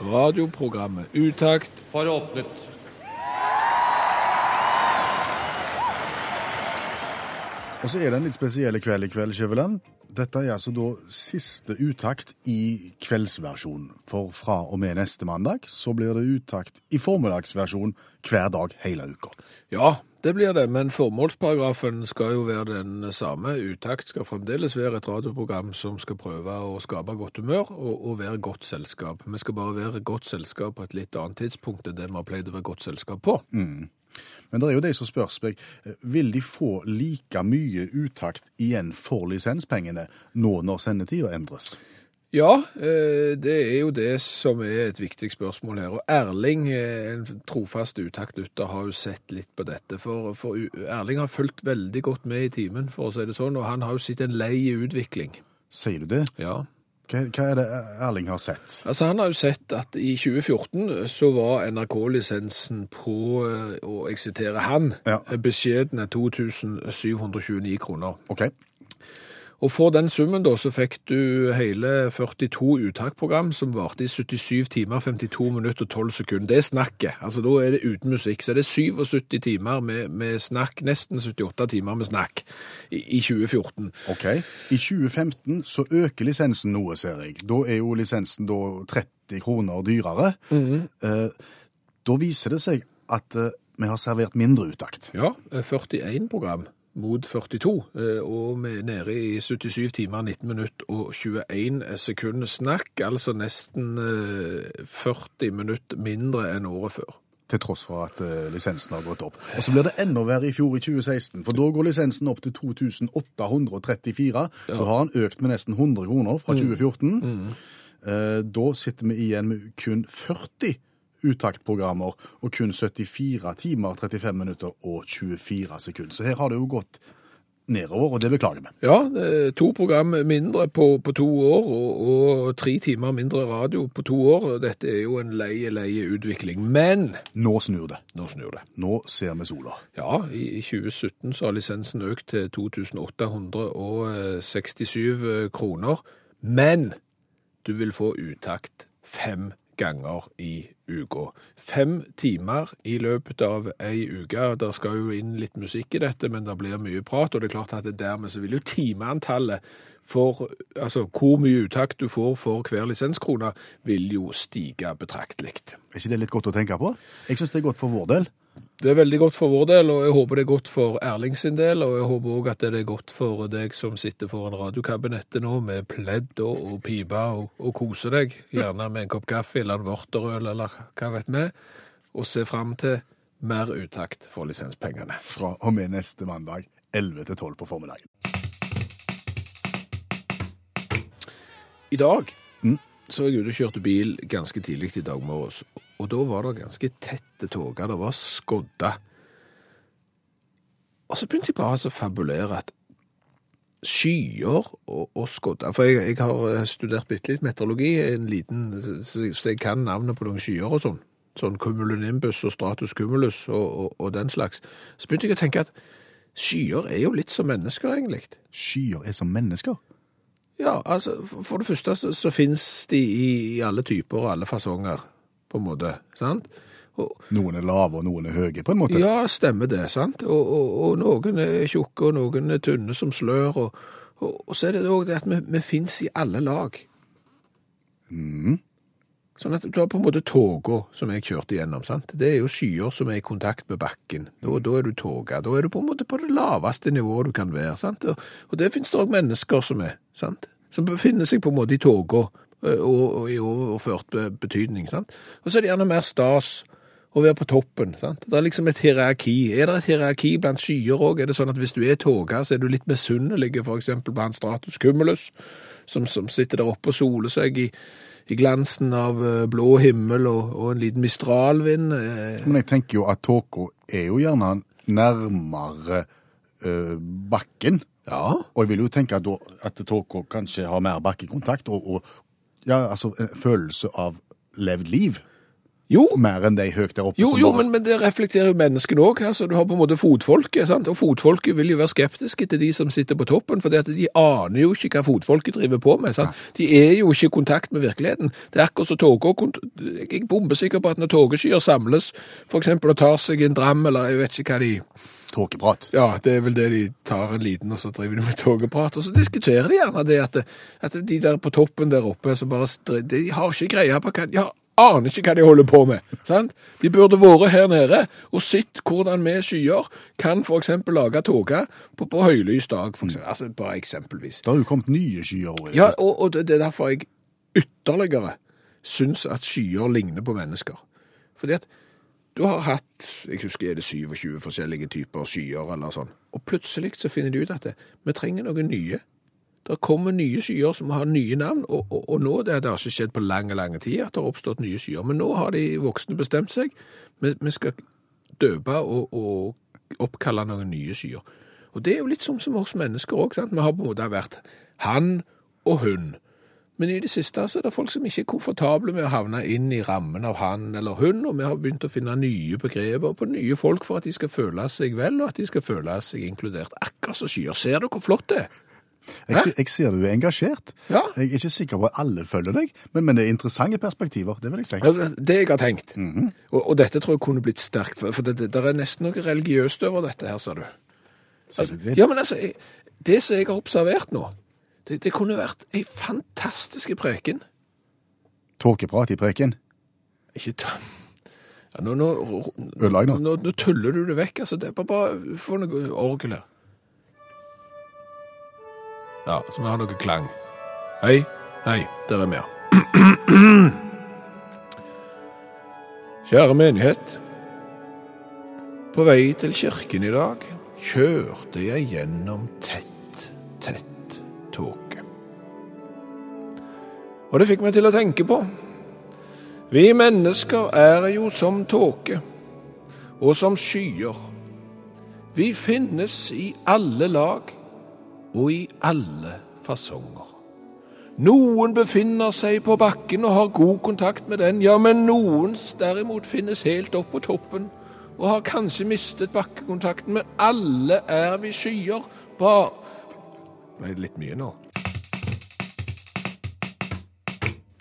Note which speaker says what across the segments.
Speaker 1: Radioprogrammet Utakt
Speaker 2: for åpnet.
Speaker 3: Og så er det en litt spesiell kveld i kveld, Skjæveland. Dette er altså da siste utakt i kveldsversjon. For fra og med neste mandag så blir det utakt i formiddagsversjon hver dag hele uka.
Speaker 1: Ja, det blir det, men formålsparagrafen skal jo være den samme. Utakt skal fremdeles være et radioprogram som skal prøve å skape godt humør og, og være godt selskap. Vi skal bare være godt selskap på et litt annet tidspunkt enn det vi har pleid å være godt selskap på.
Speaker 3: Men det er jo de som spør seg, vil de få like mye utakt igjen for lisenspengene nå når sendetida endres?
Speaker 1: Ja, eh, det er jo det som er et viktig spørsmål her. Og Erling, eh, en trofast utaktlytter, har jo sett litt på dette. For, for Erling har fulgt veldig godt med i timen, for å si det sånn, og han har jo sett en lei utvikling.
Speaker 3: Sier du det?
Speaker 1: Ja.
Speaker 3: Hva, hva er det Erling har sett?
Speaker 1: Altså, han har jo sett at i 2014 så var NRK-lisensen på, å og jeg siterer han,
Speaker 3: Ja.
Speaker 1: beskjedne 2729 kroner.
Speaker 3: OK.
Speaker 1: Og for den summen da, så fikk du hele 42 uttaksprogram som varte i 77 timer, 52 minutter og 12 sekunder. Det er snakket. Altså, da er det uten musikk. Så det er 77 timer med, med snakk, nesten 78 timer med snakk i, i 2014.
Speaker 3: Ok. I 2015 så øker lisensen noe, ser jeg. Da er jo lisensen da 30 kroner dyrere. eh, da viser det seg at eh, vi har servert mindre utakt.
Speaker 1: Ja, eh, 41 program mot 42, eh, og vi er nede i 77 timer, 19 minutter og 21 sekunder snakk, altså nesten eh, 40 minutter mindre enn året før.
Speaker 3: Til tross for at eh, lisensen har gått opp. Og så blir det enda verre i fjor, i 2016. For da går lisensen opp til 2834. Da har han økt med nesten 100 kroner fra 2014. Eh, da sitter vi igjen med kun 40 uttaktprogrammer og kun 74 timer, 35 minutter og 24 sekunder. Så her har det jo gått nedover, og det beklager vi.
Speaker 1: Ja, to program mindre på, på to år, og, og tre timer mindre radio på to år. Dette er jo en leie, leie utvikling. Men
Speaker 3: Nå snur det.
Speaker 1: nå snur det.
Speaker 3: Nå ser vi sola.
Speaker 1: Ja, i, i 2017 så har lisensen økt til 2867 kroner. Men du vil få uttakt fem ganger i uka. Fem timer i løpet av ei uke. Der skal jo inn litt musikk i dette, men det blir mye prat. Og det er klart at det dermed så vil jo timeantallet for altså hvor mye uttak du får for hver lisenskrone, vil jo stige betraktelig.
Speaker 3: Er ikke det litt godt å tenke på? Jeg syns det er godt for vår del.
Speaker 1: Det er veldig godt for vår del, og jeg håper det er godt for Erling sin del, og jeg håper også at det er godt for deg som sitter foran radiokabinettet nå med pledd og, og pipe og, og koser deg, gjerne med en kopp kaffe eller en vorterøl eller hva vet vi, og se fram til mer uttakt for lisenspengene.
Speaker 3: Fra og med neste mandag 11 til 12 på formiddagen.
Speaker 1: I dag
Speaker 3: Mm.
Speaker 1: så er jeg ute og kjørte bil ganske tidlig i dag morges, og da var det ganske tette tåker, det var skodda. Og så begynte jeg bare å fabulere at skyer og, og skodda, for jeg, jeg har eh, studert bitte litt meteorologi, en liten, så, jeg kan navnet på noen skyer og sånn, sånn cumulonimbus og stratus cumulus og, og, og den slags. Så begynte jeg å tenke at skyer er jo litt som mennesker egentlig.
Speaker 3: Skyer er som mennesker.
Speaker 1: Ja, altså, for det første så, så finnes de i, i alle typer og alle fasonger, på en måte, sant? Og,
Speaker 3: Noen er lave, og noen er høye, på en måte.
Speaker 1: ja, stemmer det, sant? Og, og, og noen er tjukke, og noen er tynne som slør, og, så er det også det at vi, vi finnes i alle lag. Sånn at du har på en måte toga som jeg kjørte gjennom. sant? Det er jo skyer som er i kontakt med bakken. Da, da er du toga. Da er du på en måte på det laveste nivået du kan være, sant? Og, og det finnes det også mennesker som er, sant? Som befinner seg på en måte i toga, og, og i overført betydning, sant? Og så er det gjerne mer stas å være på toppen, sant? Det er liksom et hierarki. Er det et hierarki blant skyer også? Er det sånn at hvis du er toga, så er du litt misunnelig, eksempel på han Stratus Cumulus, som, som sitter der oppe og soler seg i, i glansen av eh, blå himmel og, og en liten mistralvind. eh,
Speaker 3: Men jeg tenker jo at tåka er jo gjerne nærmere eh, bakken.
Speaker 1: Ja,
Speaker 3: Og jeg vil jo tenke at, at tåka kanskje har mer bakkekontakt og, og ja, altså følelse av levd liv.
Speaker 1: Jo,
Speaker 3: Mer enn de høyt der oppe.
Speaker 1: jo, jo
Speaker 3: bare-
Speaker 1: men, men det reflekterer jo menneskene òg. Altså, du har på en måte fotfolket, sant? og fotfolket vil jo være skeptiske til de som sitter på toppen, for de aner jo ikke hva fotfolket driver på med. Sant? De er jo ikke i kontakt med virkeligheten. Det er akkurat som og kont- Jeg er bombesikker på at når togeskyer samles, f.eks. og tar seg en dram, eller jeg vet ikke hva de
Speaker 3: Tåkeprat.
Speaker 1: Ja, det er vel det de tar en liten, og så driver de med togeprat. Og så diskuterer de gjerne det at, at de der på toppen der oppe, som bare stri- de har ikke greie på hva De har, aner ikke hva de holder på med. sant? De burde vært her nede og sett hvordan vi skyer kan f.eks. lage toga på, på høylys dag. Altså, bare eksempelvis.
Speaker 3: Det har jo kommet nye skyer. også
Speaker 1: Ja, og, og det det er derfor jeg ytterligere syns at skyer ligner på mennesker. Fordi at du har hatt, jeg husker er det 27 forskjellige typer skyer eller sånn, og plutselig så finner de ut at det, vi trenger noen nye. Det kommer nye skyer som har nye navn, og, og, og nå, det, det har ikke skjedd på lange, lange tid at det har oppstått nye skyer, men nå har de voksne bestemt seg. Vi, vi skal døpe og, og oppkalle noen nye skyer. Og det er jo litt som, som oss mennesker òg. Vi har på en måte vært han og hun. Men i det siste så er det folk som ikke er komfortable med å havne inn i rammen av han eller hun, og vi har begynt å finne nye begreper på nye folk for at de skal føle seg vel, og at de skal føle seg inkludert. Akkurat som skyer. Ser du hvor flott det er?
Speaker 3: Jeg, jeg ser du er engasjert.
Speaker 1: Ja.
Speaker 3: Jeg er ikke sikker på at alle følger deg, men, men det er interessante perspektiver. Det vil jeg si.
Speaker 1: Ja, det- Det jeg har tenkt, og, og dette tror jeg kunne blitt sterkt, for det, det der er nesten noe religiøst over dette her, sa du.
Speaker 3: Så det,
Speaker 1: Ja, men altså, jeg- det som jeg har observert nå, det, det kunne vært ei fantastisk preken.
Speaker 3: Tåkeprat i preken.
Speaker 1: Ikke ta... Ja, nå, nå.
Speaker 3: nå,
Speaker 1: nå tuller du det vekk, altså. Det er bare, bare få noe orgel her. Ja, så vi har noe klang. Hei, hei, der er vi. Kjære menighet. På vei til kirken i dag kjørte jeg gjennom tett, tett tåke. Og det fikk meg til å tenke på vi mennesker er jo som tåke, og som skyer. Vi finnes i alle lag og i alle fasonger. Noen befinner seg på bakken og har god kontakt med den, ja, men noen derimot finnes helt opp på toppen og har kanskje mistet bakkekontakten, men alle er vi skyer. Bare Ble det litt mye nå?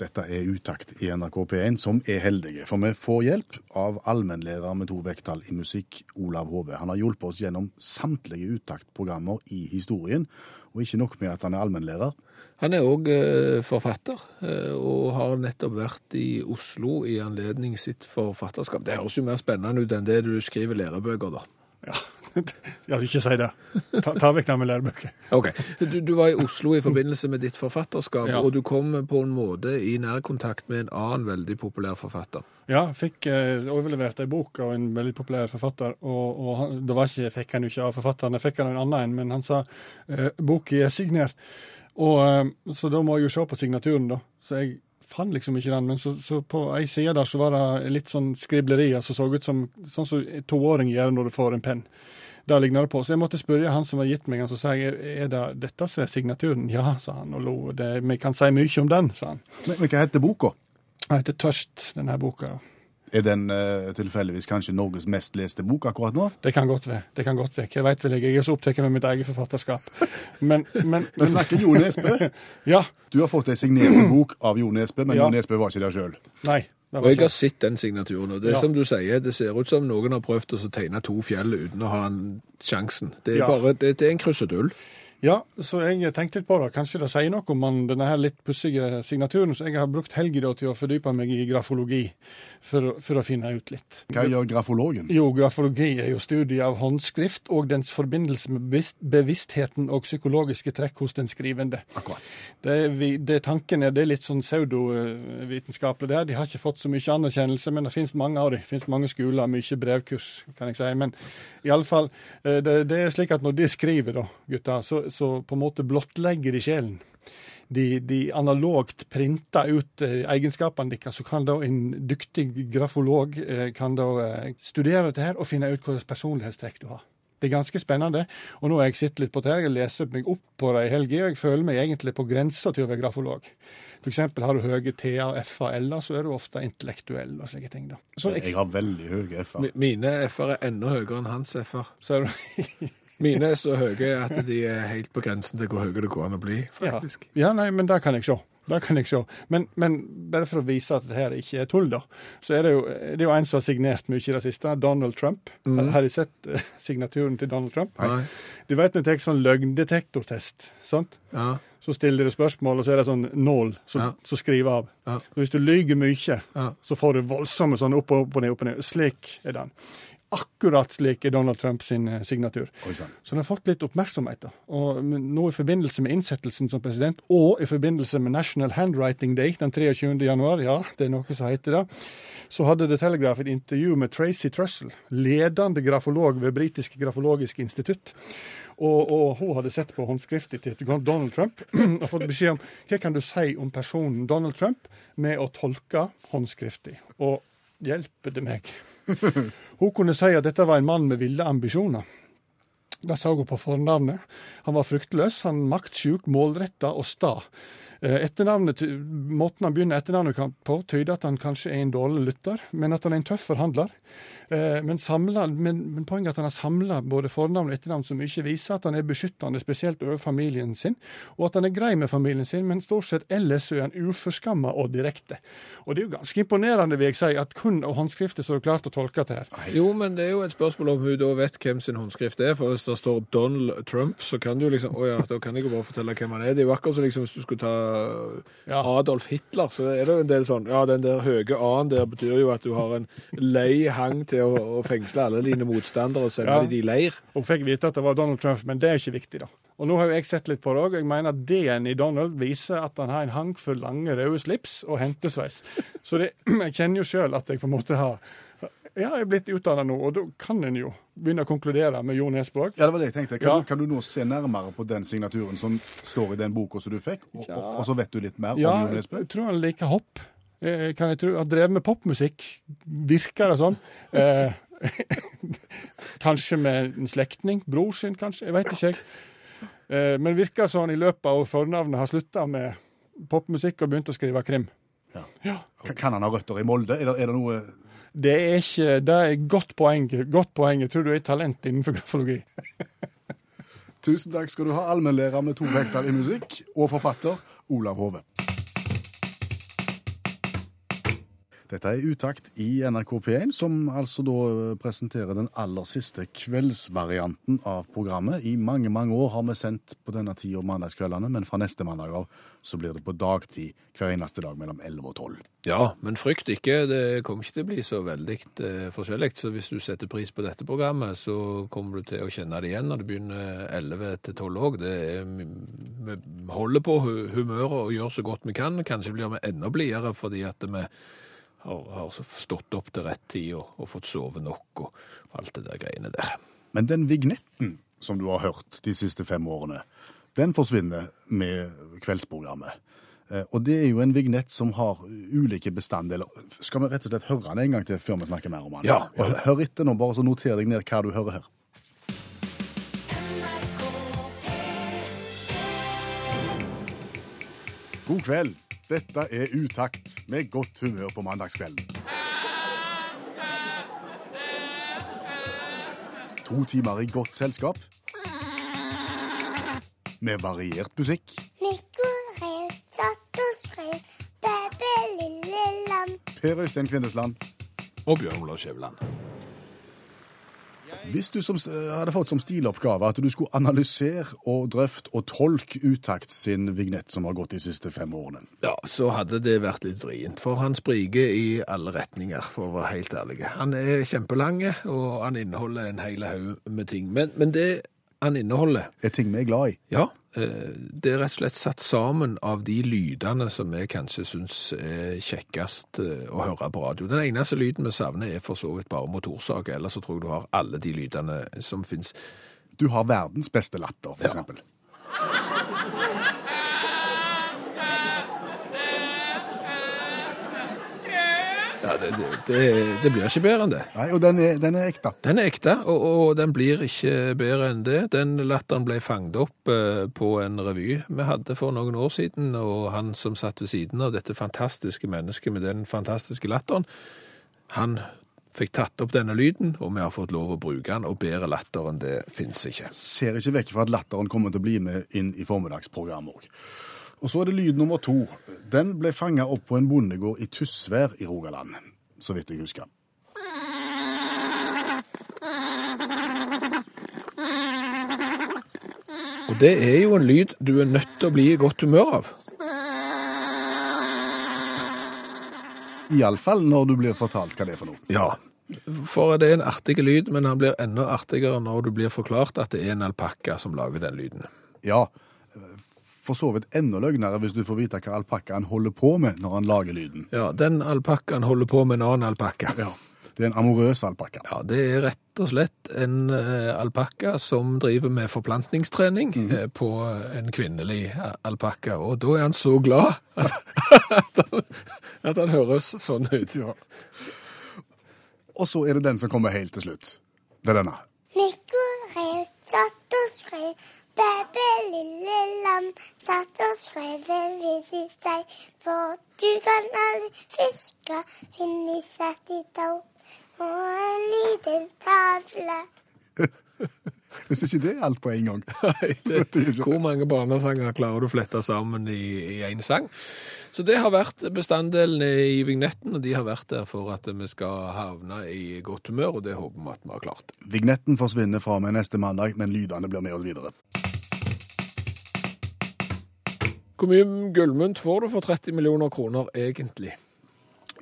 Speaker 3: Dette er Utakt i NRK P1, som er heldige. For vi får hjelp av allmennlærer med to vekttall i musikk, Olav Hove. Han har hjulpet oss gjennom samtlige Utakt-programmer i historien. Og ikke nok med at han er allmennlærer.
Speaker 1: Han er òg eh, forfatter, eh, og har nettopp vært i Oslo i anledning sitt forfatterskap. Det høres jo mer spennende ut enn det du skriver lærebøker, da.
Speaker 4: Ja, ja ikke si det. Ta, ta vekk det med lærebøker.
Speaker 1: Ok, du, du var i Oslo i forbindelse med ditt forfatterskap,
Speaker 4: Ja.
Speaker 1: og du kom på en måte i nærkontakt med en annen veldig populær forfatter.
Speaker 4: Ja, fikk eh, overlevert ei bok av en veldig populær forfatter. Og, og han, det var ikke, fikk han jo ikke av forfatteren, jeg fikk han av en annen en, men han sa eh, boka er signert. Og, eh, så da må jeg jo se på signaturen, da. Så jeg fant liksom ikke den. Men så, så på ei side der så var det litt sånn skriblerier som så ut som sånn som toåring gjør når du får en penn. Det ligner det på. Så jeg måtte spørre han som har gitt meg den, så sa jeg er det dette som er signaturen? Ja, sa han og lo. Det, vi kan si mye om den, sa han.
Speaker 3: Men, men hva heter boka?
Speaker 4: Den heter Tørst, denne boka. da.
Speaker 3: Er den uh, tilfeldigvis kanskje Norges mest leste bok akkurat nå?
Speaker 4: Det kan godt være. det kan godt være. Jeg vet vel jeg, jeg er så opptatt med mitt eget forfatterskap. Men, men,
Speaker 3: men... snakker Jo Nesbø.
Speaker 4: Ja.
Speaker 3: Du har fått ei signert bok av Jo Nesbø, men
Speaker 4: Ja.
Speaker 3: Jo Nesbø var ikke der sjøl.
Speaker 4: Nei.
Speaker 1: Og jeg har sett den signaturen, og det er
Speaker 4: Ja.
Speaker 1: som du sier, det ser ut som noen har prøvd å tegne to fjell uten å ha en sjansen. Det er
Speaker 4: Ja.
Speaker 1: bare, det, det er en krusedull.
Speaker 4: Ja, så jeg tenkte litt på det. Kanskje det sier noe om denne her litt pussige signaturen. Så jeg har brukt helga til å fordype meg i grafologi for, for å finne ut litt.
Speaker 3: Hva gjør grafologen?
Speaker 4: Jo, grafologi er jo studiet av håndskrift og dens forbindelse med bevisst, bevisstheten og psykologiske trekk hos den skrivende.
Speaker 3: Akkurat.
Speaker 4: Det, vi, det tanken er, det er litt sånn pseudovitenskapelig der. De har ikke fått så mye anerkjennelse, men det finnes mange av dem. Det finnes mange skoler, mye brevkurs, kan jeg si. Men i alle fall, eh, det, det er slik at når de skriver, da, gutta, så, så på en måte blottlegger de sjelen. de, de analogt printer ut eh, egenskapene deres, så kan da en dyktig grafolog eh, kan da eh, studere dette her og finne ut hvilke personlighetstrekk du har. Det er ganske spennende. Og nå har jeg sittet litt på det jeg leser meg opp på det i helga, og jeg føler meg egentlig på grensa til å være grafolog. Eksempel har du høye T-er, F-er, L-er, så er du ofte intellektuell og slike ting. da. Så
Speaker 3: Jeg har veldig høye F-er.
Speaker 1: Mine F-er er enda høyere enn hans F-er. Mine er så høye at de er helt på grensen til hvor høye det går an å bli, faktisk.
Speaker 4: Ja, ja nei, men det kan jeg se. Det kan jeg se. Men, men bare for å vise at det her ikke er tull, da, så er det jo, det er jo en som har signert mye i det siste. Donald Trump. Har, har de sett eh, signaturen til Donald Trump?
Speaker 1: Nei.
Speaker 4: Du vet når du tar sånn løgndetektortest, sant?
Speaker 1: Ja.
Speaker 4: Så stiller du spørsmål, og så er det sånn nål som,
Speaker 1: Ja.
Speaker 4: som skriver av.
Speaker 1: Ja.
Speaker 4: Og Hvis du lyver mye, så får du voldsomme sånn opp og opp og ned, opp og ned. Slik er den. Akkurat slik er Donald Trump sin eh, signatur. Så den har fått litt oppmerksomhet. da. Og nå i forbindelse med innsettelsen som president, og i forbindelse med National Handwriting Day den 23. januar, ja, det er noe som heter det, så hadde The Telegraph et intervju med Tracy Trussell, ledende grafolog ved Britisk grafologisk institutt. Og, og hun hadde sett på håndskriftet til Donald Trump og fått beskjed om hva kan du si om personen Donald Trump med å tolke håndskriftet. Og hjelper det meg. Hun kunne si at dette var en mann med ville ambisjoner. Det så hun på fornavnet. Han var fryktløs, han maktsjuk, målretta og sta. Eh, Etternavnet, Måten han begynner etternavnet på, tyder at han kanskje er en dårlig lytter, men at han er en tøff forhandler. Eh, Men, samla, men, men poenget er at han har samla både fornavn og etternavn som ikke viser at han er beskyttende, spesielt over familien sin, og at han er grei med familien sin, men stort sett ellers er han uforskamma og direkte. Og det er jo ganske imponerende, vil jeg si, at kun av håndskriftet så har du klart å tolke det her.
Speaker 1: Jo, men det er jo et spørsmål om hun da vet hvem sin håndskrift er. For hvis det står Donald Trump, så kan du liksom Å ja, da kan jeg jo bare fortelle hvem han er. Det er jo akkurat som liksom, hvis du skulle ta
Speaker 4: Ja.
Speaker 1: Adolf Hitler, så er det jo en del sånn Ja, den der høye A-en der betyr jo at du har en lei hang til å, å fengsle alle dine motstandere og sende
Speaker 4: Ja.
Speaker 1: dem i leir.
Speaker 4: og fikk vite at det var Donald Trump, men det er ikke viktig, da. Og nå har jo jeg sett litt på det òg, jeg mener at D-en i Donald viser at han har en hang for lange, røde slips og hentesveis. Så det, jeg kjenner jo sjøl at jeg på en måte har Ja, jeg er blitt utdanna nå, og da kan en jo begynne å konkludere med Jo Nesbø.
Speaker 3: Ja, det var det jeg tenkte. Kan,
Speaker 4: Ja.
Speaker 3: du, kan du nå se nærmere på den signaturen som står i den boka som du fikk, og,
Speaker 4: Ja.
Speaker 3: og, og så vet du litt mer
Speaker 4: Ja,
Speaker 3: om Jo
Speaker 4: jeg tror han liker hopp. Jeg, Kan jeg tro. Han drev med popmusikk. Virker det sånn? Eh, kanskje med en slektning? Bror sin, kanskje? Jeg veit ikke, jeg. Eh, men virker sånn i løpet av fornavnet har slutta med popmusikk og begynt å skrive krim.
Speaker 3: Kan- Kan han ha røtter i Molde? Er det, er det noe
Speaker 4: Det er ikke Det er godt poeng. Godt poeng. Jeg tror du er et talent innenfor grafologi.
Speaker 3: Tusen takk skal du ha, allmennlærer med to hektar i musikk, og forfatter Olav Hove. Dette er Utakt i NRK P1, som altså da presenterer den aller siste kveldsvarianten av programmet. I mange, mange år har vi sendt på denne tida mandagskveldene, men fra neste mandag av så blir det på dagtid hver eneste dag mellom 11 og 12.
Speaker 1: Ja, men frykt ikke. Det kommer ikke til å bli så veldig eh, forskjellig. Så hvis du setter pris på dette programmet, så kommer du til å kjenne det igjen når det begynner 11 til 12 òg. Vi holder på humøret og gjør så godt vi kan. Kanskje blir vi enda blidere fordi at vi har, har stått opp til rett tid og, og fått sove nok og alt det der greiene der.
Speaker 3: Men den vignetten som du har hørt de siste fem årene, den forsvinner med kveldsprogrammet. Eh, Og det er jo en vignett som har ulike bestanddeler. Skal vi rett og slett høre den en gang til før vi snakker mer om den?
Speaker 1: Ja.
Speaker 3: Og Hør etter nå, bare så noter deg ned hva du hører her. God kveld. Dette er Utakt med godt humør på mandagskvelden. To timer i godt selskap. Med variert musikk. Per Øystein Kvindesland.
Speaker 1: Og Bjørn Olav Skjæveland.
Speaker 3: Hvis du som, hadde fått som stiloppgave at du skulle analysere og drøfte og tolke Utakt sin vignett som har gått de siste fem årene
Speaker 1: Ja, så hadde det vært litt vrient, for han spriker i alle retninger, for å være helt ærlig. Han er kjempelange, og han inneholder en hel haug med ting. Men, men det han inneholder,
Speaker 3: er ting vi er glad i.
Speaker 1: ja, eh, det er rett og slett satt sammen av de lydene som vi kanskje syns er kjekkest eh, å høre på radio. Den eneste lyden vi savner er for så vidt bare motorsag, ellers så tror jeg du har alle de lydene som finnes.
Speaker 3: Du har verdens beste latter, for
Speaker 1: Ja.
Speaker 3: eksempel.
Speaker 1: Ja, det, det, det, blir ikke bedre enn det.
Speaker 3: Nei, og den er, den er ekte.
Speaker 1: Den er ekte, og, og den blir ikke bedre enn det. Den latteren ble fanget opp eh, på en revy vi hadde for noen år siden, og han som satt ved siden av dette fantastiske mennesket med den fantastiske latteren, han fikk tatt opp denne lyden, og vi har fått lov å bruke den, og bedre latter enn det finnes ikke.
Speaker 3: Ser ikke vekk fra at latteren kommer til å bli med inn i formiddagsprogrammet òg. Og så er det lyd nummer to. Den ble fanga opp på en bondegård i Tysvær i Rogaland, så vidt jeg husker.
Speaker 1: Og det er jo en lyd du er nødt til å bli i godt humør av.
Speaker 3: Iallfall når du blir fortalt hva det er for noe.
Speaker 1: Ja, for det er en artig lyd, men han blir enda artigere når du blir forklart at det er en alpakka som lager den lyden.
Speaker 3: Ja, for så vidt enda løgnere hvis du får vite hva alpakkaen holder på med når han lager lyden.
Speaker 1: Ja, den alpakkaen holder på med en annen alpakka.
Speaker 3: Ja. Det er en amorøs alpakka.
Speaker 1: Ja, det er rett og slett en uh, alpakka som driver med forplantningstrening eh, på en kvinnelig eh, alpakka, og da er han så glad at, at, han, at han høres sånn ut.
Speaker 3: Ja. Og så er det den som kommer helt til slutt. Det er denne.
Speaker 5: Mikko rev satt og skrev, baby lille lam satt og skrev en vis i seg, for du kan aldri fiske, finne satt i tau, og en liten tavle.
Speaker 3: Hvis ikke det er alt på en gang.
Speaker 1: Nei, det, hvor mange barnesanger klarer du å flette sammen i én sang? Så det har vært bestanddelene i vignetten, og de har vært der for at vi skal havne i godt humør, og det håper vi at vi har klart.
Speaker 3: Vignetten forsvinner fra meg neste mandag, men lydene blir med oss videre.
Speaker 1: Hvor mye gullmynt får du for 30 millioner kroner egentlig?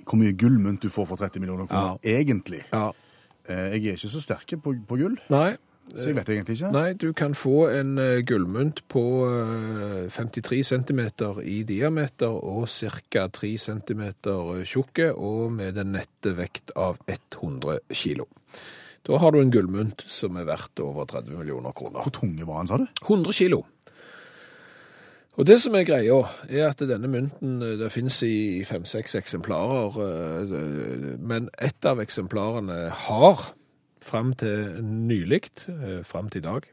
Speaker 3: Hvor mye gullmynt du får for 30 millioner kroner, egentlig.
Speaker 1: Ja.
Speaker 3: Eh, Jeg er ikke så sterk på, på gull,
Speaker 1: Nei,
Speaker 3: så jeg vet egentlig ikke.
Speaker 1: Nei, du kan få en eh, gullmynt på eh, 53 cm i diameter og ca. 3 cm tjukke, og med en nette vekt av 100 kilo. Da har du en gullmynt som er verdt over 30 millioner kroner.
Speaker 3: Hvor tunge var den, sa du?
Speaker 1: 100 kilo. Og det som er greia, er at denne mynten eh, det finnes i fem-seks eksemplarer, eh, men ett av eksemplarene har fram til nylig, eh, fram til i dag,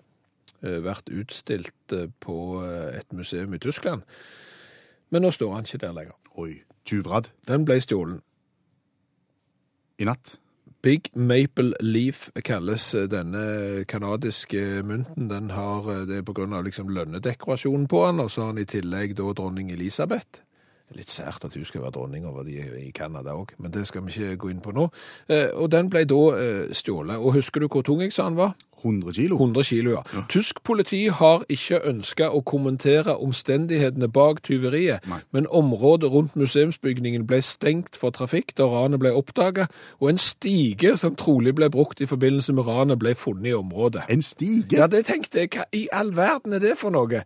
Speaker 1: eh, vært utstilt eh, på et museum i Tyskland. Men nå står han ikke der lenger.
Speaker 3: Oi. Tjuvradd
Speaker 1: Den ble stjålen.
Speaker 3: i natt.
Speaker 1: Big Maple Leaf kalles denne kanadiske mynten. Den har, det er av liksom lønnedekorasjonen på den, og så har han i tillegg da dronning Elisabeth. Det er litt sært at hun skal være dronning over de i Canada òg, men det skal vi ikke gå inn på nå. Eh, Og den ble da eh, stjålet. Og husker du hvor tung jeg sa han var?
Speaker 3: 100 kilo.
Speaker 1: 100 kilo, ja. Tysk politi har ikke ønska å kommentere omstendighetene bak tyveriet,
Speaker 3: Nei.
Speaker 1: men området rundt museumsbygningen ble stengt for trafikk da ranet ble oppdaga, og en stige som trolig ble brukt i forbindelse med ranet, ble funnet i området.
Speaker 3: En stige?
Speaker 1: Ja, det tenkte jeg. Hva i all verden er det for noe?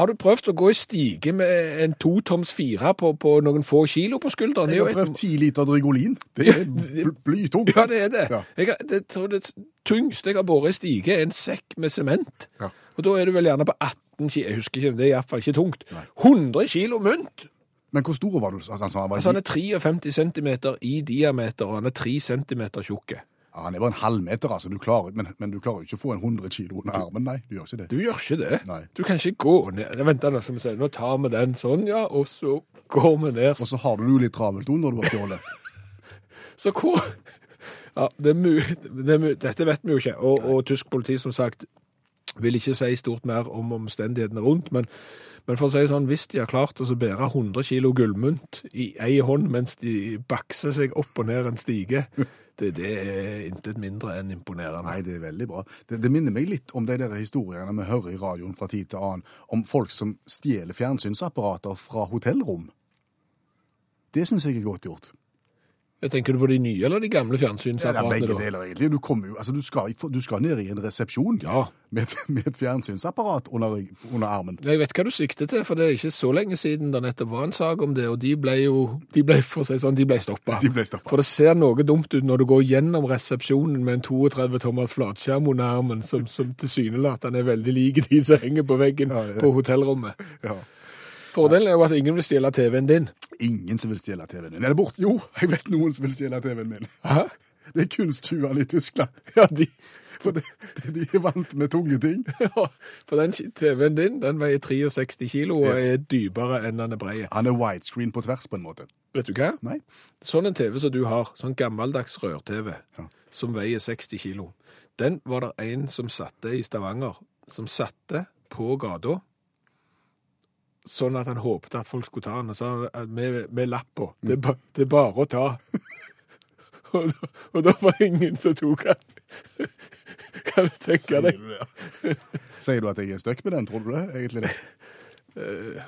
Speaker 1: Har du prøvd å gå i stige med en to toms fire på, på noen få kilo på skulderen? Er
Speaker 3: Jeg har prøvd 10 liter Drygolin. Det er blytungt.
Speaker 1: Ja, det er det.
Speaker 3: Ja.
Speaker 1: Jeg, det tror det tyngste jeg har båret i stige, er en sekk med sement.
Speaker 3: Ja.
Speaker 1: Og da er du vel gjerne på 18 kilo. Jeg husker ikke, det er iallfall ikke tungt. 100 kilo mynt!
Speaker 3: Men hvor stor var du? Altså, sa han var
Speaker 1: Altså, han er 53 cm i diameter, og han er 3 cm tjukk.
Speaker 3: Ja, han er bare en halvmeter, altså. Du klarer, men, men du klarer jo ikke å få en 100 kilo under armen. Nei, du gjør ikke det.
Speaker 1: Du gjør ikke det.
Speaker 3: Nei.
Speaker 1: Du kan ikke gå ned. Vent, nå skal vi se. Nå tar vi den sånn, ja, og så går vi ned.
Speaker 3: Og så har du det litt travelt når du har fjollet.
Speaker 1: Så hvor Ja, det er mulig Det dette vet vi jo ikke. Og, og tysk politi, som sagt, vil ikke si stort mer om omstendighetene rundt. Men, men for å si sånn, hvis de har klart å bære 100 kilo gullmynt i ei hånd mens de bakser seg opp og ned en stige, det, det er intet mindre enn imponerende.
Speaker 3: Nei, det er veldig bra. Det, det minner meg litt om de der historiene vi hører i radioen fra tid til annen, om folk som stjeler fjernsynsapparater fra hotellrom. Det syns jeg er godt gjort.
Speaker 1: Jeg tenker du på de nye eller de gamle fjernsynsapparatene?
Speaker 3: Ja,
Speaker 1: begge
Speaker 3: deler, egentlig. Du, jo, altså, du, skal, du skal ned i en resepsjon
Speaker 1: Ja.
Speaker 3: med, med et fjernsynsapparat under, under armen.
Speaker 1: Jeg vet hva du sikter til, for det er ikke så lenge siden det nettopp var en sak om det, og de ble jo, de ble, for å si sånn, de ble stoppa.
Speaker 3: De ble stoppet.
Speaker 1: For det ser noe dumt ut når du går gjennom resepsjonen med en 32 tommers flatskjerm under armen, som, som tilsynelatende er veldig lik de som henger på veggen
Speaker 3: ja.
Speaker 1: på hotellrommet.
Speaker 3: Ja.
Speaker 1: Fordelen er jo at ingen vil stjele TV-en din.
Speaker 3: Ingen som vil stjele TV-en min. Eller bort. Jo, jeg vet noen som vil stjele TV-en min.
Speaker 1: Hæ?
Speaker 3: Det er kunsttyvene i Tyskland.
Speaker 1: Ja, de,
Speaker 3: For de, de er vant med tunge ting.
Speaker 1: ja, for den TV-en din, den veier 63 kilo og
Speaker 3: Yes.
Speaker 1: er dypere enn den er brede.
Speaker 3: Han er widescreen på tvers, på en måte.
Speaker 1: Vet du hva?
Speaker 3: Nei?
Speaker 1: Sånn en TV som du har, sånn gammeldags rør-TV,
Speaker 3: Ja.
Speaker 1: som veier 60 kilo, den var det en som satte i Stavanger, som satte på gata, sånn at han håpte at folk skulle ta den, og sa med, med lapp på. Det, er ba, det er bare å ta. og, da, og da var ingen som tok den. kan du tenke
Speaker 3: Sier
Speaker 1: deg?
Speaker 3: du det? Sier du at jeg er støkk med den, tror du det? Egentlig det.
Speaker 1: Ja,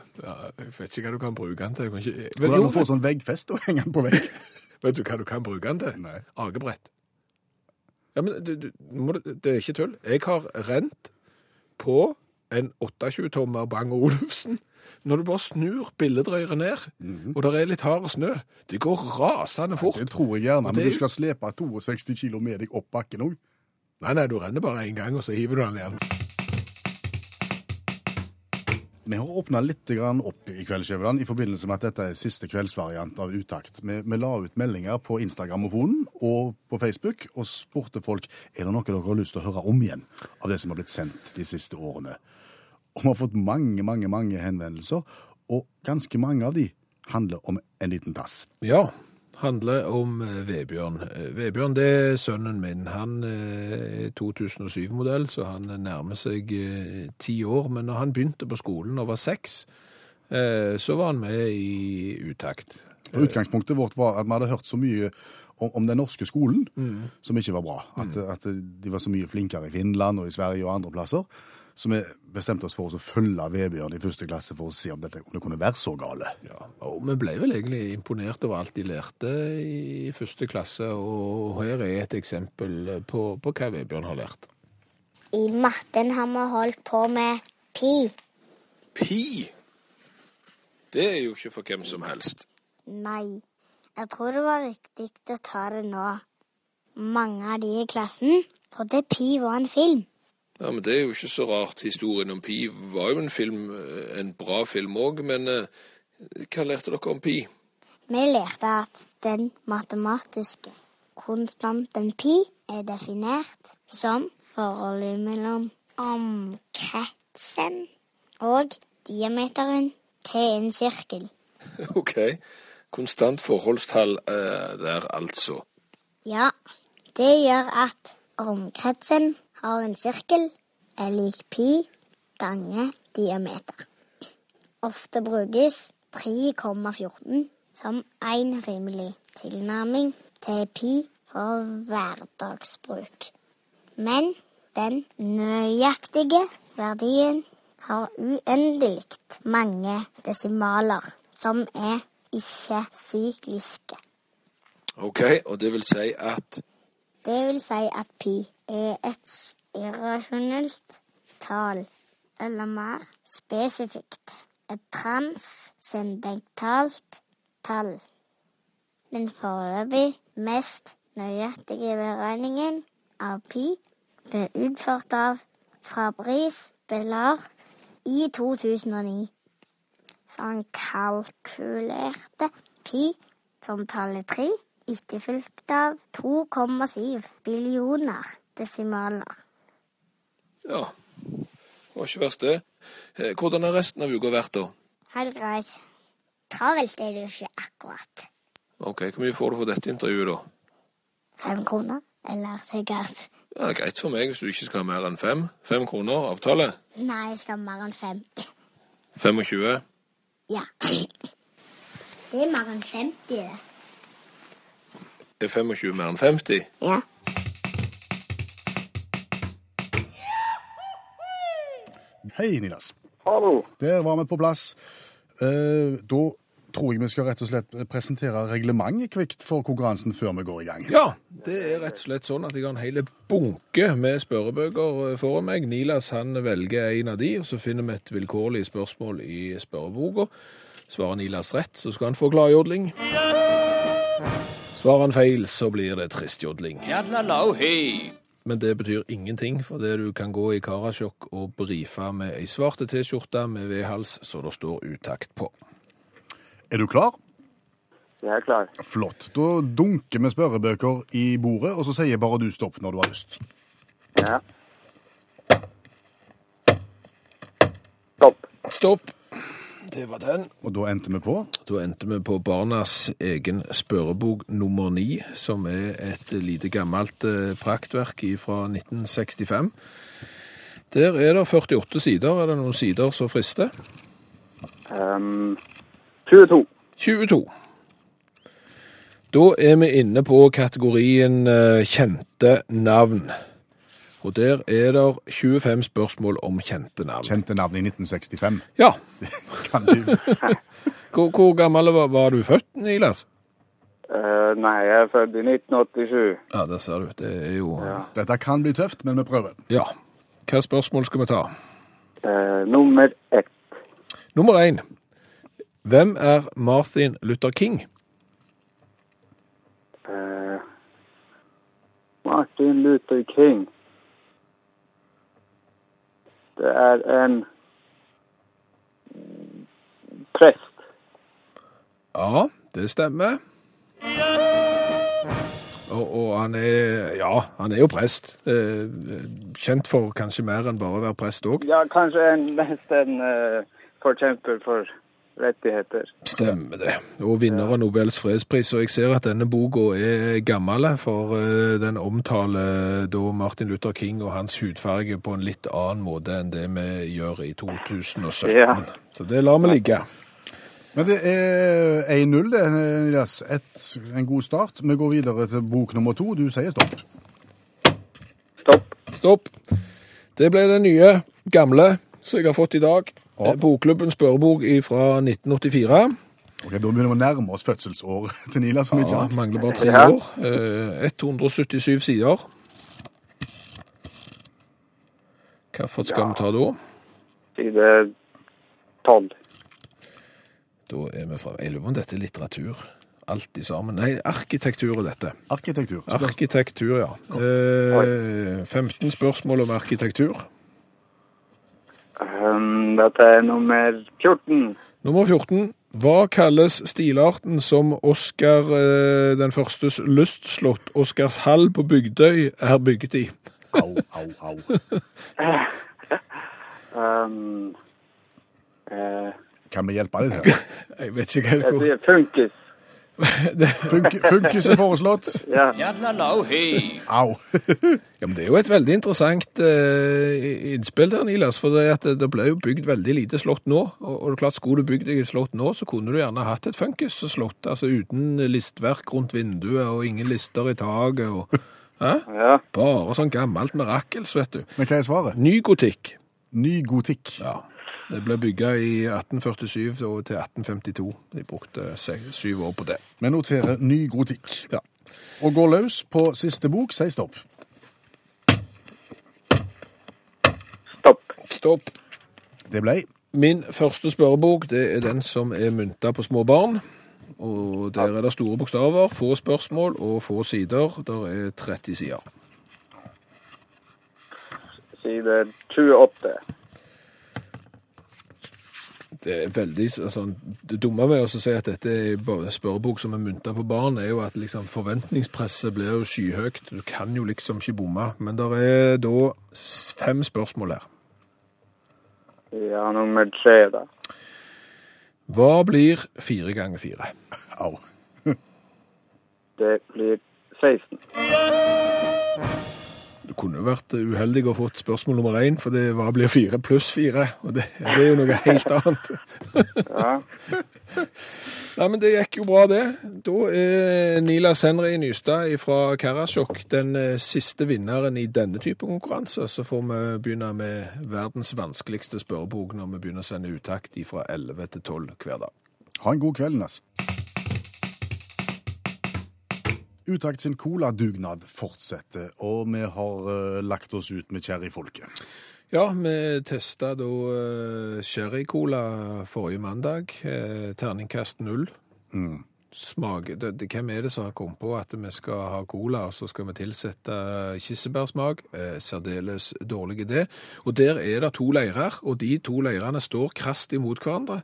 Speaker 1: jeg vet ikke hva du kan bruke den til. Kan ikke,
Speaker 3: Hvordan
Speaker 1: jo,
Speaker 3: du får sånn veggfest og henger den på vegg?
Speaker 1: vet du hva du kan bruke den til?
Speaker 3: Nei.
Speaker 1: Akebrett. Ja, men du, du, må det, det er ikke tull. Jeg har rent på en 28-tommer Bang Olufsen. Når du bare snur billedrøret ned, og det er litt hard snø, det går rasende fort.
Speaker 3: Det tror jeg gjerne, men
Speaker 1: det
Speaker 3: du skal slepe 62 kilo med deg opp bakken òg.
Speaker 1: Nei, nei, du renner bare én gang, og så hiver du den igjen.
Speaker 3: Vi har åpna litt opp i kveld, Skjæveland, i forbindelse med at dette er siste kveldsvariant av Utakt. Vi, vi la ut meldinger på Instagram-mofonen og på Facebook og spurte folk er det noe dere har lyst til å høre om igjen av det som har blitt sendt de siste årene. Og vi har fått mange, mange, mange henvendelser, og ganske mange av de handler om en liten tass.
Speaker 1: Ja, handler om eh, Vebjørn. Eh, Vebjørn det er sønnen min. Han eh, er 2007-modell, så han nærmer seg ti år. Men når han begynte på skolen og var seks, så var han med i utakt.
Speaker 3: For Utgangspunktet vårt var at vi hadde hørt så mye om, den norske skolen som ikke var bra. At, at de var så mye flinkere i Finland og i Sverige og andre plasser. Så vi bestemte oss for å følge Vebjørn i første klasse for å se om, dette, om det kunne være så gale.
Speaker 1: Ja, og vi ble vel egentlig imponert over alt de lærte i første klasse, og her er et eksempel på, på hva Vebjørn har lært.
Speaker 5: I matten har vi holdt på med pi.
Speaker 1: Pi! Det er jo ikke for hvem som helst.
Speaker 5: Nei, jeg tror det var riktig å ta det nå. Mange av de i klassen trodde pi var en film.
Speaker 1: Ja, men Det er jo ikke så rart. Historien om Pi var jo en film, eh, en bra film òg, men eh, hva lærte dere om Pi?
Speaker 5: Vi lærte at den matematiske konstanten pi er definert som forholdet mellom omkretsen og diameteren til en sirkel.
Speaker 1: OK. Konstant forholdstall er der, altså.
Speaker 5: Ja, det gjør at omkretsen av en sirkel er lik pi gange diameter. Ofte brukes 3,14 som en rimelig tilnærming til pi for hverdagsbruk. Men den nøyaktige verdien har uendelig mange desimaler som er ikke-sykliske.
Speaker 1: OK, og det vil si at
Speaker 5: Det vil si at pi er et irrasjonelt tall, eller mer spesifikt et transcendentalt tall. Den foreløpig mest nøyaktige beregningen av pi ble utført av Fabrice Bellar i 2009. Så han kalkulerte pi som tallet 3, etterfulgt av 2,7 billioner desimaler.
Speaker 1: Ja, det var ikke verst, det. Eh, Hvordan har resten av uka vært, da?
Speaker 5: Helt greit. Travelt er det jo ikke akkurat.
Speaker 1: OK, hvor mye får du for dette intervjuet, da?
Speaker 5: Fem kroner, eller sikkert
Speaker 1: Ja, Greit for meg hvis du ikke skal ha mer enn fem. Fem kroner, avtale.
Speaker 5: Nei, jeg skal ha mer enn fem.
Speaker 1: 25.
Speaker 5: Ja. Det er mer enn 50, det.
Speaker 1: Er 25 mer enn 50?
Speaker 5: Ja.
Speaker 3: Hei, Nidas.
Speaker 6: Hallo.
Speaker 3: Der var vi på plass. Eh, da tror jeg vi skal rett og slett presentere reglementet kvikt for konkurransen før vi går i gang.
Speaker 1: Ja, det er rett og slett sånn at jeg har en hel bunke med spørrebøker foran meg. Nilas han velger en av de, og så finner vi et vilkårlig spørsmål i spørreboka. Svarer Nilas rett, så skal han få gladjodling. Svarer han feil, så blir det tristjodling.
Speaker 7: Jadlalau, hei.
Speaker 1: Men det betyr ingenting, for det du kan gå i Karasjok og brife med ei svarte T-skjorte med V-hals, så det står utakt på.
Speaker 3: Er du klar?
Speaker 6: Jeg er klar.
Speaker 3: Flott. Da dunker vi spørrebøker i bordet, og så sier bare du stopp når du har lyst.
Speaker 6: Ja. Stopp.
Speaker 1: Stopp. Det var den.
Speaker 3: Og da endte vi på
Speaker 1: Da endte vi på barnas egen spørrebok nummer ni, som er et lite gammelt eh, praktverk fra 1965. Der er det 48 sider. Er det noen sider som frister?
Speaker 6: Um, 22.
Speaker 1: 22. Da er vi inne på kategorien eh, kjente navn. Og der er det 25 spørsmål om kjente navn.
Speaker 3: kjente navn i 1965.
Speaker 1: Ja.
Speaker 3: Kan du
Speaker 1: Hvor, hvor gammel var, var du født, Nilas?
Speaker 6: Uh, nei, jeg er født i 1987.
Speaker 1: Ja, der ser du. Det er jo
Speaker 6: Ja.
Speaker 3: Dette kan bli tøft, men vi prøver.
Speaker 1: Ja. Hva spørsmål skal vi ta?
Speaker 6: Uh, nummer ett.
Speaker 1: Nummer én. Hvem er Martin Luther King?
Speaker 6: Uh, Martin Luther King. Det er en prest.
Speaker 1: Ja, det stemmer. Og, og han er Ja, han er jo prest. Kjent for kanskje mer enn bare å være prest òg.
Speaker 6: Ja, kanskje en, mest en uh, forkjemper for rettigheter.
Speaker 1: Stemmer det. Og vinner av Nobels fredspris. Og jeg ser at denne boka er gammel, for eh, den omtaler da Martin Luther King og hans hudfarge på en litt annen måte enn det vi gjør i 2017.
Speaker 6: Ja.
Speaker 1: Så det lar vi ligge.
Speaker 3: Men det er 1-0, det, Elias. En god start. Vi går videre til bok nummer to. Du sier stopp.
Speaker 6: Stopp.
Speaker 1: Stopp. Det ble den nye, gamle, som jeg har fått i dag.
Speaker 3: Ja.
Speaker 1: Bokklubben spørrebok fra 1984.
Speaker 3: Ok, Da begynner vi å nærme oss fødselsåret til Nila. som ikke
Speaker 1: Ja,
Speaker 3: annet.
Speaker 1: mangler bare tre
Speaker 6: Ja.
Speaker 1: år. Eh, 177 sider. Hvilken skal vi ta da?
Speaker 6: Side 12.
Speaker 1: Da er vi fra Jeg lurer på om dette er litteratur. Alt i sammen. Nei, arkitektur er dette.
Speaker 3: Arkitektur. Spør-
Speaker 1: Arkitektur, ja. Eh, 15 spørsmål om arkitektur.
Speaker 6: Um, dette er nummer 14.
Speaker 1: Nummer 14. Hva kalles stilarten som Oskar eh, den førstes lystslott, Oscarshall på Bygdøy, er bygget i?
Speaker 3: Au, au, au.
Speaker 6: Um, eh,
Speaker 3: Kan vi hjelpe deg her?
Speaker 1: Jeg vet ikke hva jeg skal
Speaker 6: funkis.
Speaker 3: Funk, funkis er foreslått.
Speaker 6: Ja.
Speaker 3: Au.
Speaker 1: Ja, men Det er jo et veldig interessant eh, innspill der, Nilas. For det, at det, ble jo bygd veldig lite slott nå. Og, og det er klart, skulle du bygd deg et slott nå, så kunne du gjerne hatt et funkis-slott. Altså uten listverk rundt vinduet og ingen lister i taket. og...
Speaker 6: Ja.
Speaker 1: Bare sånn gammelt mirakel, vet du.
Speaker 3: Men hva er svaret?
Speaker 1: Ny gotikk.
Speaker 3: Ny gotikk.
Speaker 1: Ja. Det ble bygga i 1847 og til 1852. De brukte syv år på det.
Speaker 3: Vi noterer ny gotikk.
Speaker 1: Ja.
Speaker 3: Og går løs på siste bok. Si stopp.
Speaker 6: Stopp.
Speaker 1: Stopp.
Speaker 3: Det ble
Speaker 1: Min første spørrebok det er den som er mynta på små barn. Og Der er det store bokstaver, få spørsmål og få sider. Der er 30 sider.
Speaker 6: Side 28.
Speaker 1: Det er veldig sånn, Det dumme med å si at dette er en spørrebok som er mynta på barn, er jo at liksom forventningspresset blir jo skyhøyt. Du kan jo liksom ikke bomme. Men det er da fem spørsmål her.
Speaker 6: Ja, nummer tre, da.
Speaker 1: Hva blir fire ganger fire?
Speaker 3: au.
Speaker 6: Det blir 16.
Speaker 1: Du kunne vært uheldig og fått spørsmål nummer én, for det var blir fire pluss fire? Og det, det er jo noe helt annet.
Speaker 6: Ja.
Speaker 1: Nei, men det gikk jo bra, det. Da er Nilas Henry Nystad fra Karasjok den eh, siste vinneren i denne type konkurranse. Så får vi begynne med verdens vanskeligste spørrebok når vi begynner å sende uttakt fra 11 til 12 hver dag.
Speaker 3: Ha en god kveld, Ness. Utakt sin coladugnad fortsetter, og vi har uh, lagt oss ut med Cherryfolket.
Speaker 1: Ja, vi testa da uh, Cherrycola forrige mandag. Uh, terningkast null.
Speaker 3: Mm.
Speaker 1: Smak, det, det, Hvem er det som har kommet på at vi skal ha cola, og så skal vi tilsette kirsebærsmak? Eh, særdeles dårlig idé. Og der er det to leirer, og de to leirene står krast imot hverandre.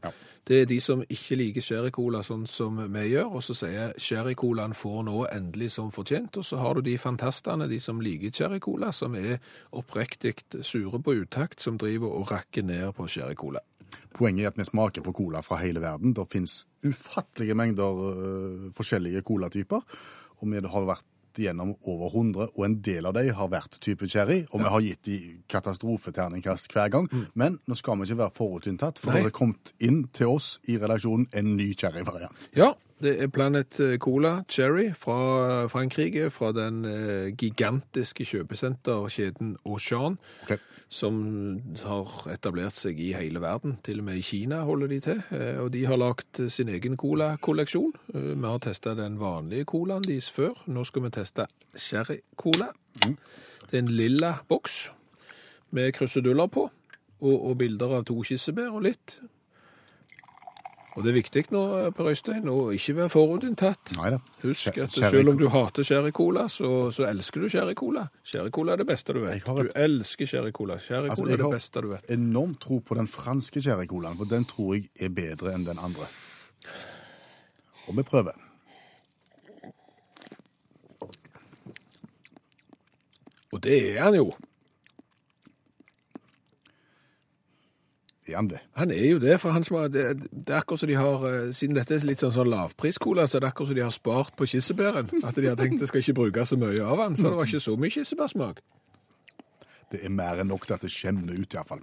Speaker 1: Det er de som ikke liker sherrycola sånn som vi gjør, og så sier sherrycolaen får nå endelig som fortjent. Og så har du de fantastene, de som liker sherrycola, som er oppriktig sure på utakt, som driver og rakker ned på sherrycola.
Speaker 3: Poenget er at vi smaker på cola fra hele verden. Det finnes ufattelige mengder uh, forskjellige colatyper, og vi har vært gjennom over 100, og en del av dem har vært type cherry, og vi har gitt de katastrofeterningkast hver gang. Men nå skal vi ikke være forutinntatt, for
Speaker 1: Nei.
Speaker 3: det har kommet inn til oss i redaksjonen en ny cherryvariant.
Speaker 1: Ja, det er Planet Cola Cherry fra Frankrike, fra den eh, gigantiske kjøpesenterkjeden Auchan,
Speaker 3: okay.
Speaker 1: som har etablert seg i hele verden. Til og med i Kina holder de til, eh, og de har lagt eh, sin egen cola-kolleksjon. Eh, Vi har testa den vanlige colaen deres før. Nå skal vi teste sherry-cola. Det er en lilla boks med kruseduller på, og, og bilder av to kirsebær og litt. Og det er viktig nå, Per Øystein, å ikke være forutinntatt. Husk at selv om du hater sherrycola, så, så elsker du sherrycola. Sherrycola er det beste du vet.
Speaker 3: Et-
Speaker 1: Du elsker sherrycola. Sherrycola
Speaker 3: Altså,
Speaker 1: er det beste du vet.
Speaker 3: Jeg har enormt tro på den franske cherrycolaen, for den tror jeg er bedre enn den andre. Og vi prøver.
Speaker 1: Og det er han jo.
Speaker 3: Er han det?
Speaker 1: Han er jo det, for han smaker det, det er akkurat som de har eh, Siden dette er litt sånn, sånn lavpriskola, så er det akkurat som de har spart på kirsebæren. At de har tenkt det skal ikke bruke så mye av han, så det var ikke så mye kirsebærsmak.
Speaker 3: Det er mer enn nok til at det skjemner ut, iallfall.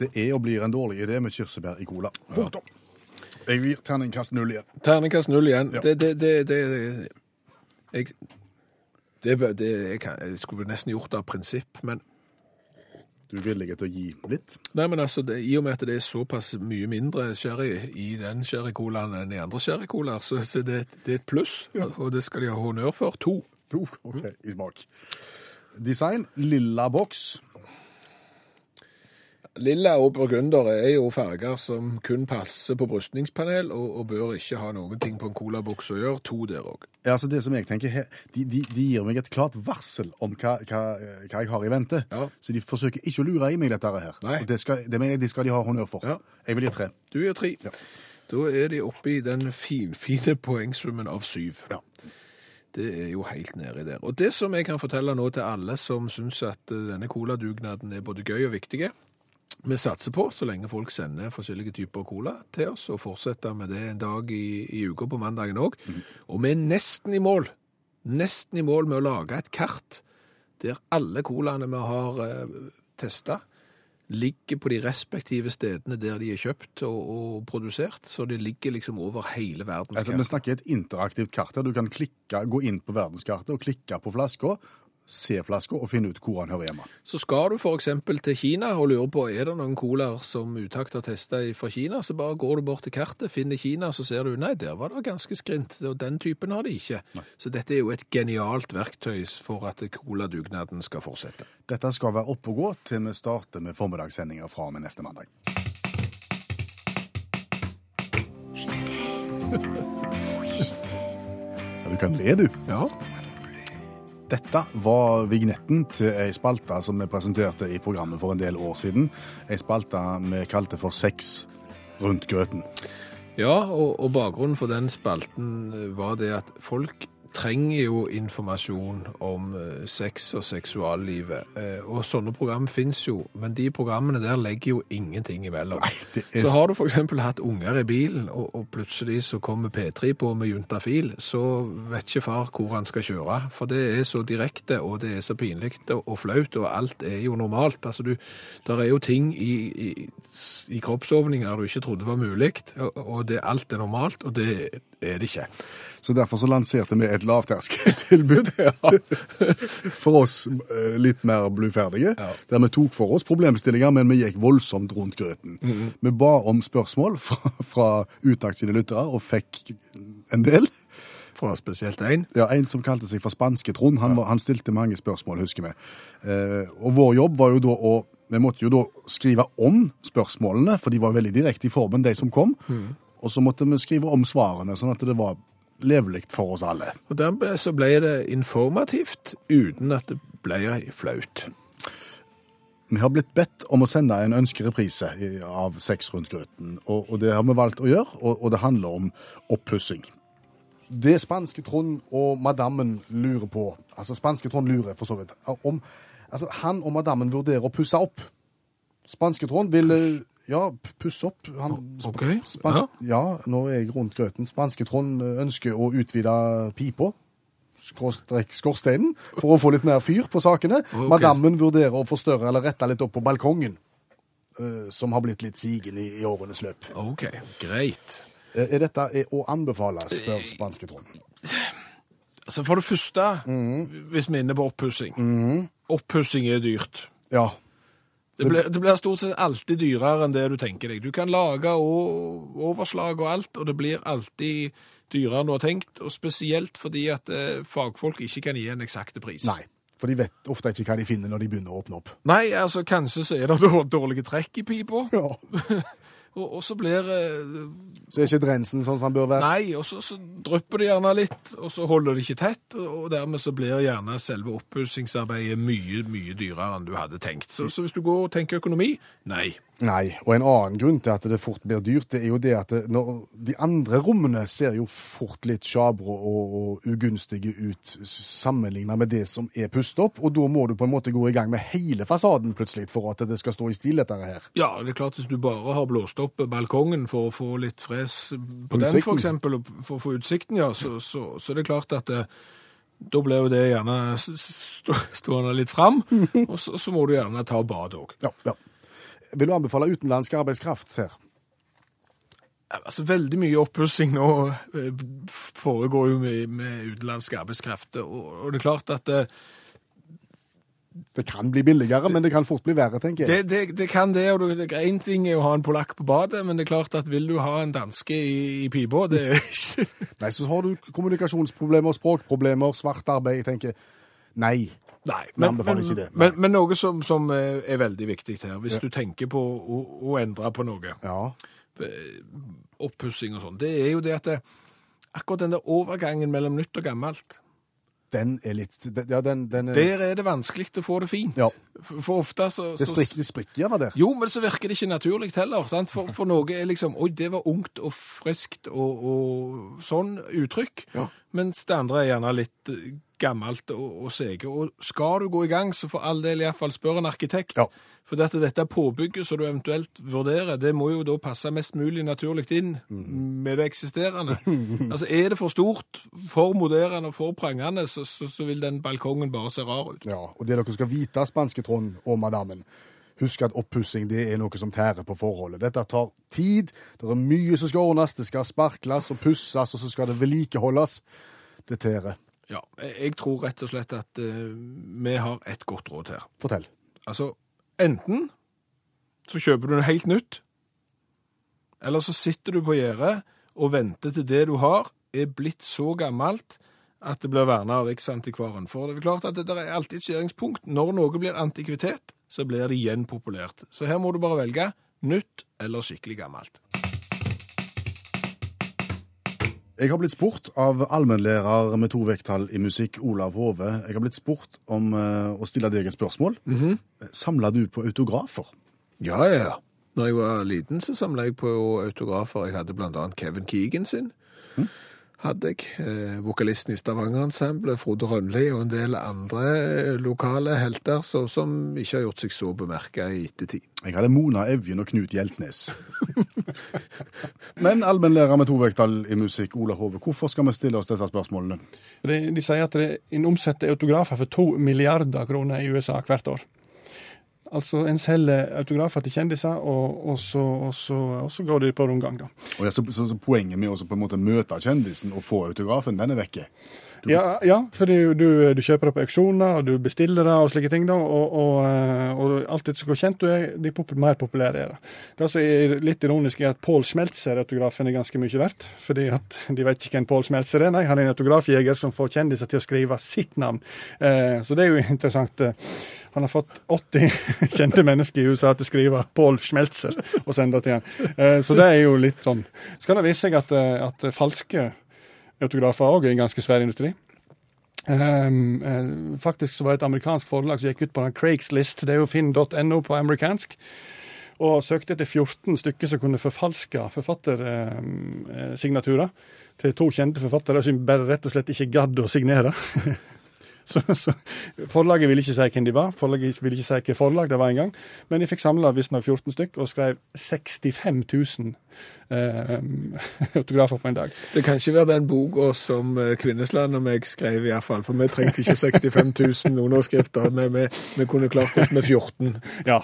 Speaker 3: Det er og blir en dårlig idé med kirsebær i cola. Punktum. Jeg gir terningkast null igjen.
Speaker 1: Terningkast null igjen.
Speaker 3: Ja.
Speaker 1: Det, det, det, det, jeg, det, det jeg, kan, jeg skulle nesten gjort det av prinsipp, men
Speaker 3: Du er villig til å gi litt?
Speaker 1: Nei, men altså, det, I og med at det er såpass mye mindre sherry i den sherrycolaen enn i andre sherrycolaer, så, så det, det er et pluss, og det skal de ha honnør for. To.
Speaker 3: To. OK, i smak. Design lilla boks.
Speaker 1: Lilla og burgunder er jo farger som kun passer på brystningspanel, og, og bør ikke ha noen ting på en colaboks å gjøre. To der òg.
Speaker 3: Ja, altså det som jeg tenker de, de, de gir meg et klart varsel om hva, hva, hva jeg har i vente.
Speaker 1: Ja.
Speaker 3: Så de forsøker ikke å lure i meg dette her.
Speaker 1: Nei.
Speaker 3: Og det, skal, det mener jeg de skal de ha honnør for.
Speaker 1: Ja.
Speaker 3: Jeg vil gi tre.
Speaker 1: Du gjør tre.
Speaker 3: Ja.
Speaker 1: Da er de oppe i den finfine poengsummen av syv.
Speaker 3: Ja.
Speaker 1: Det er jo helt nedi der. Og det som jeg kan fortelle nå til alle som syns at eh, denne coladugnaden er både gøy og viktig, vi satser på, så lenge folk sender forskjellige typer cola til oss, og fortsetter med det en dag i, i uka på mandagen òg. Og vi er nesten i mål. Nesten i mål med å lage et kart der alle colaene vi har eh, testa, ligger på de respektive stedene der de er kjøpt og, og produsert. Så det ligger liksom over hele
Speaker 3: Altså,
Speaker 1: verdenskartet.
Speaker 3: vi snakker et interaktivt kart her. Du kan klikke, gå inn på verdenskartet og klikke på flaska, se flaska og finne ut hvor han hører hjemme.
Speaker 1: Så skal du f.eks. til Kina og lurer på er det noen colaer som Utakt har testa fra Kina, så bare går du bort til kartet, finner Kina, så ser du nei, der var det ganske skrint, og den typen har de ikke. Så dette er jo et genialt verktøy for at coladugnaden skal fortsette.
Speaker 3: Dette skal være oppe og gå til vi starter med formiddagssendinger fra og med neste mandag. Ja, du kan le, du.
Speaker 1: Ja.
Speaker 3: Dette var vignetten til ei spalte som vi presenterte i programmet for en del år siden. Ei spalte vi kalte for Sex rundt grøten.
Speaker 1: Ja, og, og bakgrunnen for den spalten var det at folk trenger jo informasjon om eh, sex og seksuallivet. Eh, og sånne program finnes jo, men de programmene der legger jo ingenting imellom.
Speaker 3: Nei, er-
Speaker 1: Så har du eksempel hatt unger i bilen, og, og plutselig så kommer P3 på med juntafil, så vet ikke far hvor han skal kjøre. For det er så direkte, og det er så pinlig og, og flaut, og alt er jo normalt. Altså du, der er jo ting i, i, i kroppsåpninger du ikke trodde var mulig, og, og det, alt er normalt, og det er det ikke.
Speaker 3: Så derfor så lanserte vi et lavterskeltilbud for oss eh, litt mer bluferdige,
Speaker 1: Ja.
Speaker 3: der vi tok for oss problemstillinger, men vi gikk voldsomt rundt grøten.
Speaker 1: Mhm.
Speaker 3: Vi ba om spørsmål fra, fra Utakt sine lyttere, og fikk en del.
Speaker 1: Fra spesielt en.
Speaker 3: Ja, En som kalte seg for Spanske-Trond. Han, ja. han stilte mange spørsmål, husker vi. Eh, og vår jobb var jo da å Vi måtte jo da skrive om spørsmålene, for de var veldig direkte i formen, de som kom. Og så måtte vi skrive om svarene, sånn at det var levelig for oss alle.
Speaker 1: Og dermed så ble det informativt, uten at det ble flaut.
Speaker 3: Vi har blitt bedt om å sende en ønskereprise av Seks rundt grøten, og, og det har vi valgt å gjøre, og, og det handler om oppussing. Det spanske Trond og madammen lurer på, altså spanske Trond lurer for så vidt, om altså, han og madammen vurderer å pusse opp. Spanske Trond vil eh, ja, puss opp. Han,
Speaker 1: Ok,
Speaker 3: spans, ja. nå er jeg rundt grøten. Spanske Trond eh, ønsker å utvide pipa, skorsteinen, for å få litt mer fyr på sakene.
Speaker 1: Okay.
Speaker 3: Madammen vurderer å forstørre eller rette litt opp på balkongen, eh, som har blitt litt sigen i, i årenes løp.
Speaker 1: OK, greit.
Speaker 3: Eh, Er dette er å anbefale, spør spanske Trond.
Speaker 1: Altså For det første, hvis vi er inne på oppussing Oppussing er dyrt.
Speaker 3: Ja,
Speaker 1: Det blir, det blir stort sett alltid dyrere enn det du tenker deg. Du kan lage overslag og alt, og det blir alltid dyrere enn du har tenkt. Og spesielt fordi at eh, fagfolk ikke kan gi en eksakte pris.
Speaker 3: nei. For de vet ofte ikke hva de finner når de begynner å åpne opp.
Speaker 1: Nei, altså kanskje så er det dårlige trekk i pipa,
Speaker 3: Ja.
Speaker 1: og, og så blir eh,
Speaker 3: Så er ikke drensen sånn som han bør være.
Speaker 1: Nei, og så, så drypper det gjerne litt, og så holder det ikke tett, og dermed så blir gjerne selve oppussingsarbeidet mye, mye dyrere enn du hadde tenkt. Så, så hvis du går og tenker økonomi, nei.
Speaker 3: Nei, og en annen grunn til at det fort blir dyrt, det er jo det at det, de andre rommene ser jo fort litt sjabre og, og ugunstige ut sammenlignet med det som er pustet opp, og da må du på en måte gå i gang med hele fasaden plutselig for at det skal stå i stil dette her.
Speaker 1: Ja, det er klart hvis du bare har blåst opp balkongen for å få litt fres på den, for eksempel, for å få utsikten, ja, så, så, så det er klart at det, da blir jo det gjerne stående litt fram, og så, så må du gjerne ta bad òg.
Speaker 3: Ja, ja. Vil du anbefale utenlandsk arbeidskraft her?
Speaker 1: Altså, veldig mye oppussing nå eh, foregår jo med, med utenlandsk arbeidskraft, og, og det er klart at det,
Speaker 3: Det kan bli billigere, men det kan fort bli verre, tenker jeg.
Speaker 1: det, det, kan det, og Én ting er å ha en polakk på badet, men det er klart at vil du ha en danske i, i pipa, det er ikke
Speaker 3: Nei, så har du kommunikasjonsproblemer, språkproblemer, svart arbeid. Jeg tenker nei.
Speaker 1: Nei,
Speaker 3: det. Nei.
Speaker 1: Men, men noe som, som er er veldig viktig her, hvis du tenker på å, å endre på noe,
Speaker 3: Ja.
Speaker 1: eh, oppussing og sånn, det er jo det at det, akkurat den der overgangen mellom nytt og gammelt,
Speaker 3: Den er litt den- Ja, den, den er,
Speaker 1: der er det vanskelig å få det fint.
Speaker 3: Ja.
Speaker 1: For, ofte så...
Speaker 3: det,
Speaker 1: så-
Speaker 3: sprikker, det sprikker gjerne der.
Speaker 1: Jo, men så virker det ikke naturlig heller. Sant? For, for noe er liksom Oi, det var ungt og friskt og, og sånn uttrykk.
Speaker 3: Ja.
Speaker 1: Mens det andre er gjerne litt eh, gammelt og, og sege. Og skal du gå i gang, så for all del iallfall spør en arkitekt.
Speaker 3: Ja.
Speaker 1: For dette, dette påbygget som du eventuelt vurderer, det må jo da passe mest mulig naturlig inn med det eksisterende. altså Er det for stort, for moderne og for prangende, så, så, så vil den balkongen bare se rar ut.
Speaker 3: Ja, og det dere skal vite, spanske Trond og madammen, husk at oppussing det er noe som tærer på forholdet. Dette tar tid, det er mye som skal ordnes, det skal sparkles og pusses, og så skal det vedlikeholdes. Det tærer.
Speaker 1: Ja, jeg tror rett og slett at uh, vi har et godt råd her.
Speaker 3: Fortell.
Speaker 1: Altså, enten så kjøper du noe helt nytt, eller så sitter du på gjerdet og venter til det du har er blitt så gammelt at det blir vernet av Riksantikvaren. For det er klart at det er alltid et skjæringspunkt. Når noe blir antikvitet, så blir det igjen populært. Så her må du bare velge nytt eller skikkelig gammelt.
Speaker 3: Jeg har blitt spurt av allmennlærer med to vekttall i musikk, Olav Hove. Jeg har blitt spurt om eh, å stille deg et spørsmål. Samler du på autografer?
Speaker 1: Ja, ja. Når jeg var liten, så samla jeg på autografer. Jeg hadde blant annet Kevin Keegan sin. Hadde jeg. Eh, vokalisten i Stavanger-ensemblet, Frode Rønli, og en del andre eh, lokale helter så, som ikke har gjort seg så bemerka i ettertid.
Speaker 3: Jeg hadde Mona Evjen og Knut Hjeltnes. Men allmennlærer med to vekttall i musikk, Ola Hove, hvorfor skal vi stille oss disse spørsmålene?
Speaker 4: De, de sier at det, en omsetter autografer for to milliarder kroner i USA hvert år. Altså en selger autografer til kjendiser, og, og, så, og, så, og så går de på rundgang, da.
Speaker 3: Og så, så Poenget med å på en måte møte kjendisen og få autografen, den er vekke.
Speaker 4: Ja, ja for du, du kjøper det på auksjoner, og du bestiller det og slike ting, da, og, og, eh, og alt etter hvor kjent du er, de pop mer populære er det. Det som er litt ironisk, er at Paul Schmeltzer-autografen er ganske mye verdt, fordi de vet ikke hvem Paul Schmeltzer er. Nei, han er en autografjeger som får kjendiser til å skrive sitt navn. Eh, så det er jo interessant. eh. Han har fått 80 kjente mennesker i USA til å skrive Paul Schmelzer og sende det til han. Eh, Så det er jo litt sånn. Så kan det vise seg at, eh, at falske autografer òg er en ganske svær industri. Um, uh, faktisk så var det et amerikansk forlag som gikk ut på den Craigslist, det er jo finn.no på amerikansk, og søkte etter 14 stykker som kunne forfalske forfattersignaturer til to kjente forfattere som bare rett og slett ikke gadd å signere. Så, så Forlaget ville ikke si hvem de var, forlaget ville ikke si hvilket forlag det var engang. Men de fikk samla visstnok 14 stykk og skrev 65 000 eh, autografer på en dag.
Speaker 1: Det kan ikke være den boka som eh, Kvinnesland og meg skrev, i hvert fall, for vi trengte ikke 65 000 underskrifter. Vi, vi, vi kunne klart oss med 14.
Speaker 4: Ja.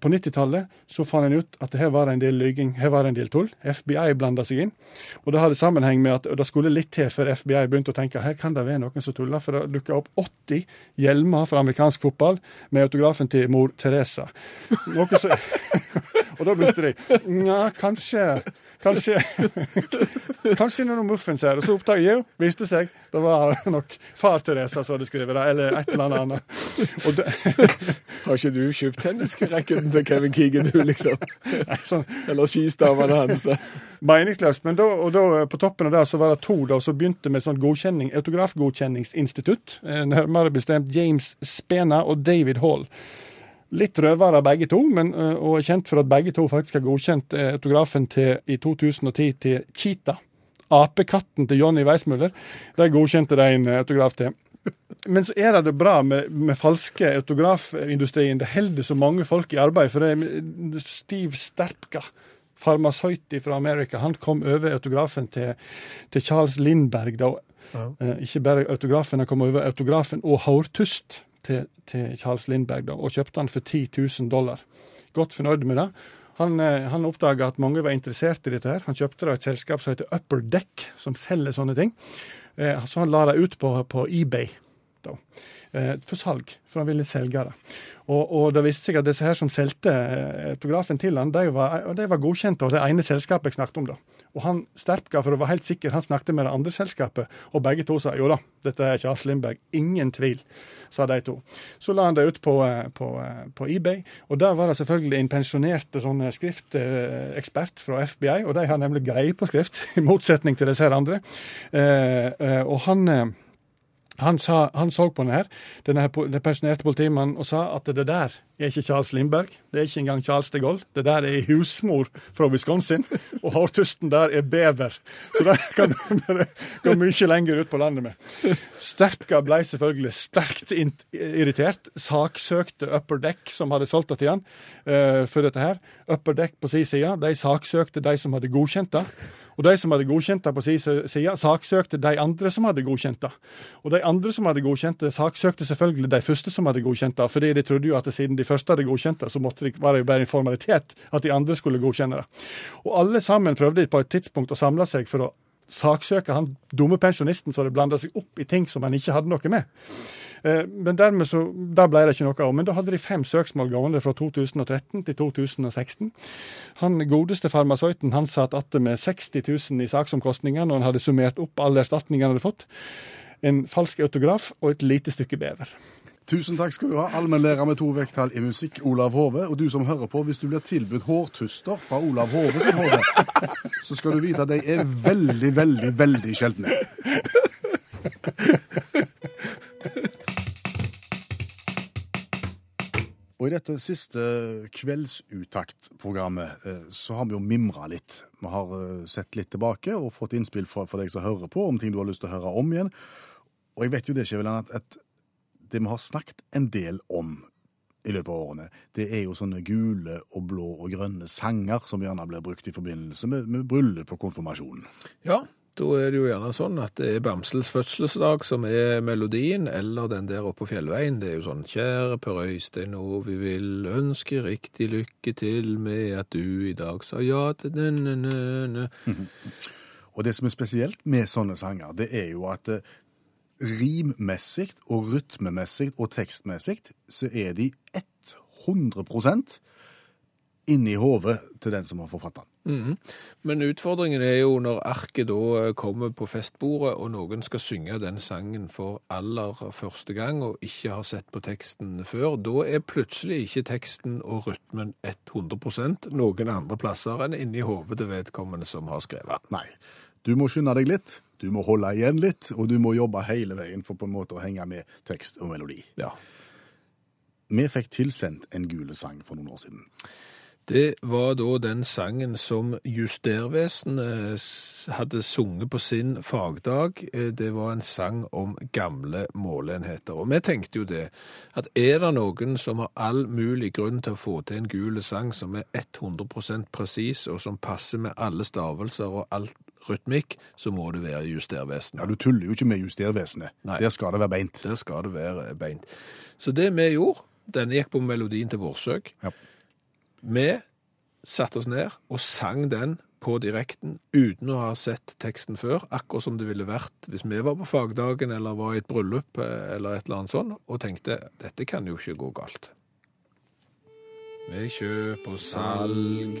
Speaker 4: På 90-tallet så fant en ut at her var det en del lyging, her var det en del tull. FBI blanda seg inn. Og det hadde sammenheng med at det skulle litt til før FBI begynte å tenke her kan det være noen som tuller. For det dukka opp 80 hjelmer fra amerikansk fotball med autografen til mor Teresa. Noe så, og da begynte de Nja, kanskje Kanskje Kanskje noen muffins her. Og så oppdaget jeg jo, viste seg, det var nok far Teresa som hadde skrevet det, eller et eller annet. Og det,
Speaker 1: Har ikke du kjøpt tennisracketen til Kevin Keegan, du, liksom?
Speaker 4: sånn,
Speaker 1: Eller skistavene hans?
Speaker 4: Meningsløst. Men da, og da, på toppen av det så var det to da, som begynte med sånn godkjenning, autografgodkjenningsinstitutt. Eh, Nærmere bestemt James Spena og David Hall. Litt røvere begge to, men, eh, og er kjent for at begge to faktisk har godkjent eh, autografen til, i 2010 til Cheetah. Apekatten til Johnny Weissmuller. De godkjente de en autograf til. Men så er det bra med, med falske autografindustrien. Det holder så mange folk i arbeid. For det er Steve Sterpka, farmasøyt fra Amerika, han kom over autografen til, til Charles Lindberg. da. Eh, ikke bare autografen, han kom over autografen og hårtust til, til Charles Lindberg, da, og kjøpte han for 10 000 dollar. Godt fornøyd med det. Han, eh, han oppdaga at mange var interessert i dette. her. Han kjøpte da et selskap som heter Upper Deck, som selger sånne ting. Eh, Så han la det ut på, på eBay da, eh, for salg, for han ville selge det. Og, og det viste seg at disse her som solgte autografen til han, de var, de var godkjente av det ene selskapet jeg snakket om. da. Og han Sterpka, for å være helt sikker, han snakket med det andre selskapet, og begge to sa jo da, dette er Charles Lindberg. Ingen tvil, sa de to. Så la han det ut på, eh, på, eh, på eBay, og der var det selvfølgelig en pensjonert sånn skriftekspert fra FBI, og de har nemlig greie på skrift, i motsetning til disse andre. Eh, eh, og han eh, han, sa, han så på denne her, den pensjonerte politimannen og sa at det der er ikke Charles Lindberg. Det er ikke engang Charles de Gaulle. Det der er husmor fra Wisconsin, og hårtusten der er bever. Så det kan du gå mye lenger ut på landet med. Sterka ble selvfølgelig sterkt irritert. Saksøkte Upper Deck, som hadde solgt det til han eh, for dette her. Upper Deck på sin side, de saksøkte de som hadde godkjent det. Og de som hadde godkjent det på sin side, saksøkte de andre som hadde godkjent det. Og de andre som hadde godkjent det, saksøkte selvfølgelig de første som hadde godkjent det, fordi de trodde jo at siden de første hadde godkjent det, så det, var det jo bare en formalitet at de andre skulle godkjenne det. Og alle sammen prøvde på et tidspunkt å samle seg for å saksøke han dumme pensjonisten som hadde blanda seg opp i ting som han ikke hadde noe med. Eh, Men dermed så, da ble det ikke noe av. Men da hadde de fem søksmål gående fra 2013 til 2016. Han godeste farmasøyten han satt igjen med 60 000 i saksomkostninger når han hadde summert opp alle erstatningene han hadde fått. En falsk autograf og et lite stykke bever.
Speaker 3: Tusen takk skal du ha, allmennlærer med to vekttall i musikk, Olav Hove. Og du som hører på, hvis du blir tilbudt hårtuster fra Olav Hove sin hode, så skal du vite at de er veldig, veldig, veldig sjeldne. Og i dette siste kveldsuttaktprogrammet eh, så har vi jo mimra litt. Vi har eh, sett litt tilbake og fått innspill fra deg som hører på, om ting du har lyst til å høre om igjen. Og jeg vet jo det, Skjæveland, at, at det vi har snakket en del om i løpet av årene, det er jo sånne gule og blå og grønne sanger som gjerne blir brukt i forbindelse med, med bryllup og konfirmasjon.
Speaker 1: Ja, da er det jo gjerne sånn at det er Bamsels fødselsdag som er melodien, eller den der oppe på fjellveien. Det er jo sånn Kjære Per Øystein, og vi vil ønske riktig lykke til med at du i dag sa ja til nø-nø-nø.
Speaker 3: Og det som er spesielt med sånne sanger, det er jo at eh, rimmessig og rytmemessig og tekstmessig så er de 100 inni hodet til den som har forfatta den.
Speaker 1: Mhm. Men utfordringen er jo når arket da eh, kommer på festbordet, og noen skal synge den sangen for aller første gang, og ikke har sett på teksten før, da er plutselig ikke teksten og rytmen 100% noen andre plasser enn inni hodet til vedkommende som har skrevet.
Speaker 3: Nei. Du må skynde deg litt, du må holde igjen litt, og du må jobbe hele veien for på en måte å henge med tekst og melodi.
Speaker 1: Ja.
Speaker 3: Vi fikk tilsendt en gule sang for noen år siden.
Speaker 1: Det var da den sangen som Justervesenet hadde sunget på sin fagdag. Eh, Det var en sang om gamle måleenheter. Og vi tenkte jo det, at er det noen som har all mulig grunn til å få til en gul sang som er 100% presis, og som passer med alle stavelser og alt rytmikk, så må det være
Speaker 3: Ja, Du tuller jo ikke med Justervesenet.
Speaker 1: Nei.
Speaker 3: Der skal det være beint.
Speaker 1: Der skal det være beint. Så det vi gjorde, denne gikk på melodien til Vårsøk.
Speaker 3: Ja.
Speaker 1: Vi satte oss ned og sang den på direkten uten å ha sett teksten før, akkurat som det ville vært hvis vi var på fagdagen eller var i et bryllup eh, eller et eller annet sånt, og tenkte dette kan jo ikke gå galt. Ved kjøp og salg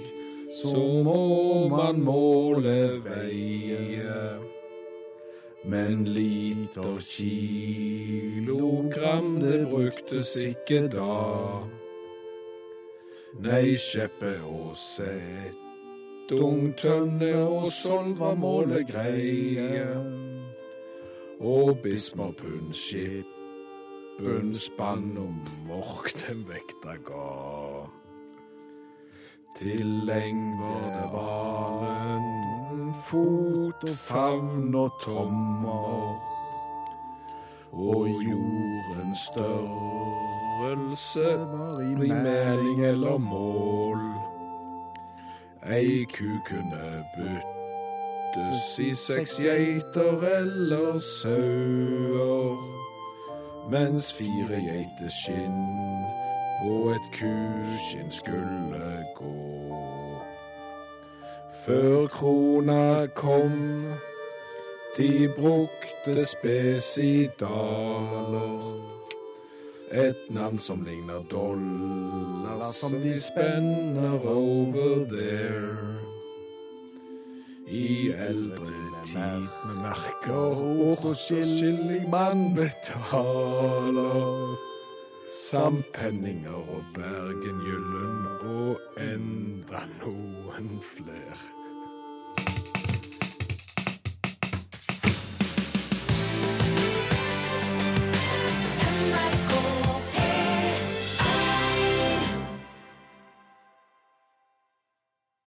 Speaker 1: så må man måle veie. Men liter kilogram det bruktes ikke da. Nei, skjeppe og sett, tønne og solva var greie. Og Bismarpund skippen spann og mork den vekta ga. Til leng var en fot og favn og tommer. Og jordens størrelse i meling eller mål. Ei ku kunne byttes i seks geiter eller sauer, mens fire geiters skinn på et kuskinn skulle gå. Før krona kom, de brukte spesidaler. Et navn som ligner dollar, som de spenner over there. I eldre tid med merker, ort og skilling man betaler. Sampenninger og Bergen Gyllen og enda noen fler.